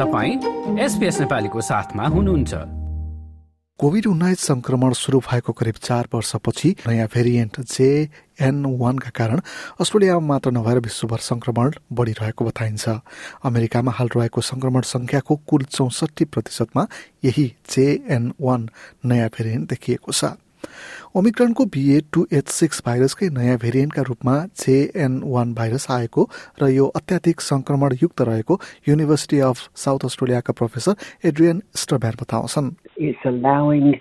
तपाईँ एसपिएस नेपालीको साथमा हुनुहुन्छ। कोभिड उन्नाइस संक्रमण शुरू भएको करिब चार वर्षपछि नयाँ भेरिएन्ट जे एन वानका कारण अस्ट्रेलियामा मात्र नभएर विश्वभर संक्रमण बढ़िरहेको बताइन्छ। अमेरिकामा हाल रहेको संक्रमण संख्याको कुल चौसठी प्रतिशतमा यही जे एन वान नयाँ भेरिएन्ट देखिएको छ। ओमिक्रोनको बिए टू एच सिक्स भाइरसकै नयाँ भेरिएन्टका रूपमा जेएन वान भाइरस आएको र यो अत्याधिक संक्रमणयुक्त रहेको युनिभर्सिटी अफ साउथ अस्ट्रेलियाका प्रोफेसर एड्रियन स्टरब्यान बताउँछन् It's allowing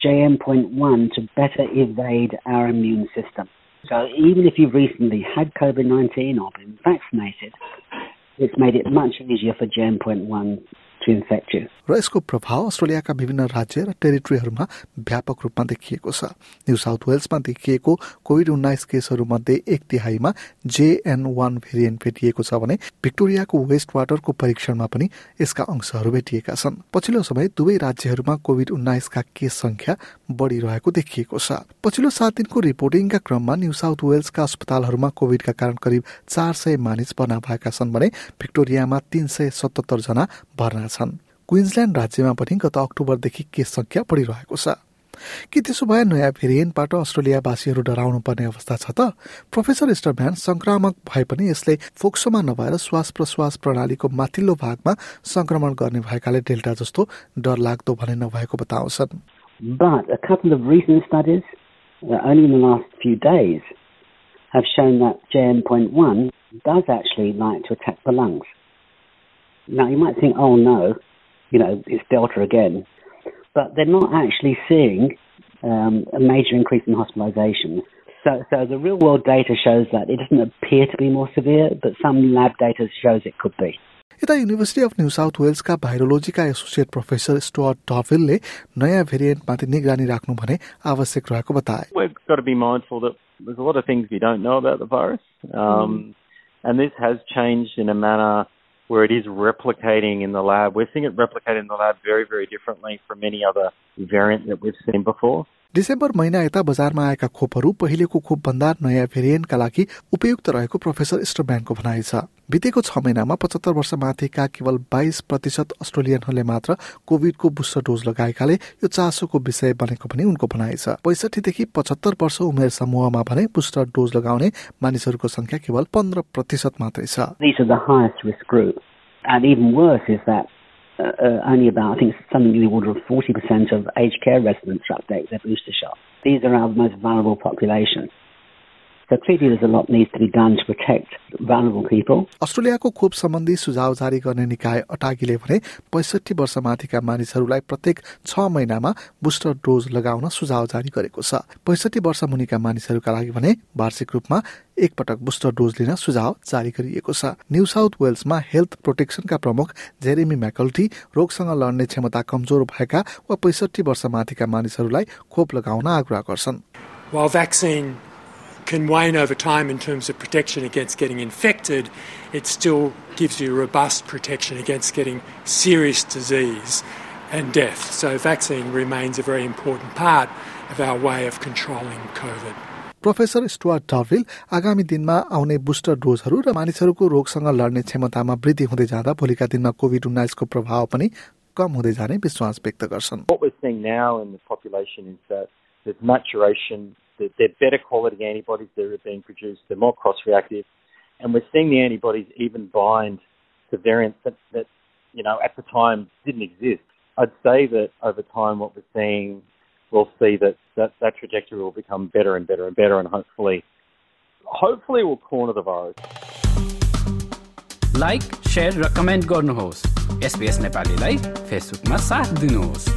JM.1 to better evade our immune system. So even if you've recently had COVID-19 or been vaccinated, it's made it much easier for JM.1 to infect you. र यसको प्रभाव अस्ट्रेलियाका विभिन्न राज्य र टेरिटोरीहरूमा व्यापक रूपमा देखिएको छ। न्यू साउथ वेल्समा देखिएको कोभिड उन्नाइस केसहरूमध्ये एक तिहाईमा जेएन वान भेरिएन्ट भेटिएको छ भने भिक्टोरियाको वेस्ट वाटरको परीक्षणमा पनि यसका अंशहरू भेटिएका छन्। पछिल्लो समय दुवै राज्यहरूमा कोभिड उन्नाइसका केस संख्या बढ़िरहेको देखिएको छ। पछिल्लो सात दिनको रिपोर्टिङका क्रममा न्यू साउथ वेल्सका अस्पतालहरूमा कोभिडका कारण करिब चार सय मानिस भर्ना भएका छन् भने भिक्टोरियामा तीन सय सतहत्तर जना भर्ना छन्। क्विन्सल्याण्ड राज्यमा पनि गत अक्टोबरदेखि केस संख्या बढिरहेको छ। कि त्यसो भए नयाँ भेरिएन्टबाट अस्ट्रेलियावासीहरू डराउनु पर्ने अवस्था छ त? प्रोफेसर स्टरभ्यान संक्रामक भए पनि यसले फोक्सोमा नभएर श्वास प्रश्वास प्रणालीको माथिल्लो भागमा संक्रमण गर्ने भएकाले डेल्टा जस्तो डर लाग्दो भने नभएको बताउँछन्। Uh, only in the last few days, have shown that JM.1 does actually like to attack the lungs. Now, you might think, oh no, you know, it's Delta again. But they're not actually seeing um, a major increase in hospitalizations. So, so the real world data shows that it doesn't appear to be more severe, but some lab data shows it could be. यता university of New South वेल्सका भाइरोलोजीका associate professor Stuart टफिलले नयाँ भेरिएन्टमाथि निगरानी राख्नु भने आवश्यक रहेको बताए We've got to be mindful that there's a lot of things we don't know about the virus. Um, And this has changed in a manner where it is replicating in the lab. We're seeing it replicate in the lab very, very differently from any other variant that we've seen before. December महिना यता बजारमा आएका खोपहरू पहिलेको खोपभन्दा नयाँ भेरिएन्टका लागि उपयुक्त रहेको प्रोफेसर स्टरब्यानको भनाइ छ। बितेको छ महिनामा पचहत्तर वर्ष माथिका केवल बाइस प्रतिशत अस्ट्रेलियनहरूले मात्र कोभिडको बुस्टर डोज लगाएकाले यो चासोको विषय बनेको पनि उनको भनाइ छ। पैसठीदेखि पचहत्तर वर्ष उमेर समूहमा भने बुस्टर डोज लगाउने मानिसहरूको संख्या केवल पन्ध्र प्रतिशत मात्रै छ। Uh, uh, only about, I think, something in the order of 40% of aged care residents are their booster shot. These are our most vulnerable populations. So clearly there's a lot needs to be done to protect vulnerable people. अस्ट्रेलियाको खोप सम्बन्धी सुझाव जारी गर्ने निकाय अटागीले भने पैसठी वर्षमाथिका मानिसहरूलाई प्रत्येक छ महिनामा बुस्टर डोज लगाउन सुझाव जारी गरेको छ। पैसठी वर्ष मुनिका मानिसहरूका लागि भने वार्षिक रूपमा एकपटक बुस्टर डोज लिन सुझाव जारी गरिएको छ। न्यू साउथ वेल्समा हेल्थ प्रोटेक्सनका प्रमुख जेरेमी म्याकल्टी रोगसँग लड्ने क्षमता कमजोर भएका वा पैसठी वर्षमाथिका मानिसहरूलाई खोप लगाउन आग्रह गर्छन्। While vaccine can wane over time in terms of protection against getting infected, it still gives you robust protection against getting serious disease and death. So, vaccine remains a very important part of our way of controlling COVID. Professor Stuart Turville आगामी दिनमा आउने booster डोजहरू र मानिसहरूको रोगसँग लड्ने क्षमतामा वृद्धि हुँदै जाँदा भोलिका दिनमा कोभिड उन्नाइसको प्रभाव पनि कम हुँदै जाने विश्वास व्यक्त गर्छन् What we're seeing now in the population is that there's maturation, that they're better quality antibodies that are being produced, they're more cross-reactive, and we're seeing the antibodies even bind to variants that, that you know, at the time didn't exist. I'd say that over time what we're seeing, we'll see that that, that trajectory will become better and better and better, and hopefully, hopefully we'll corner the virus. Like share र comment गर्नुहोस् SBS नेपालीलाई फेसबुकमा साथ दिनुहोस्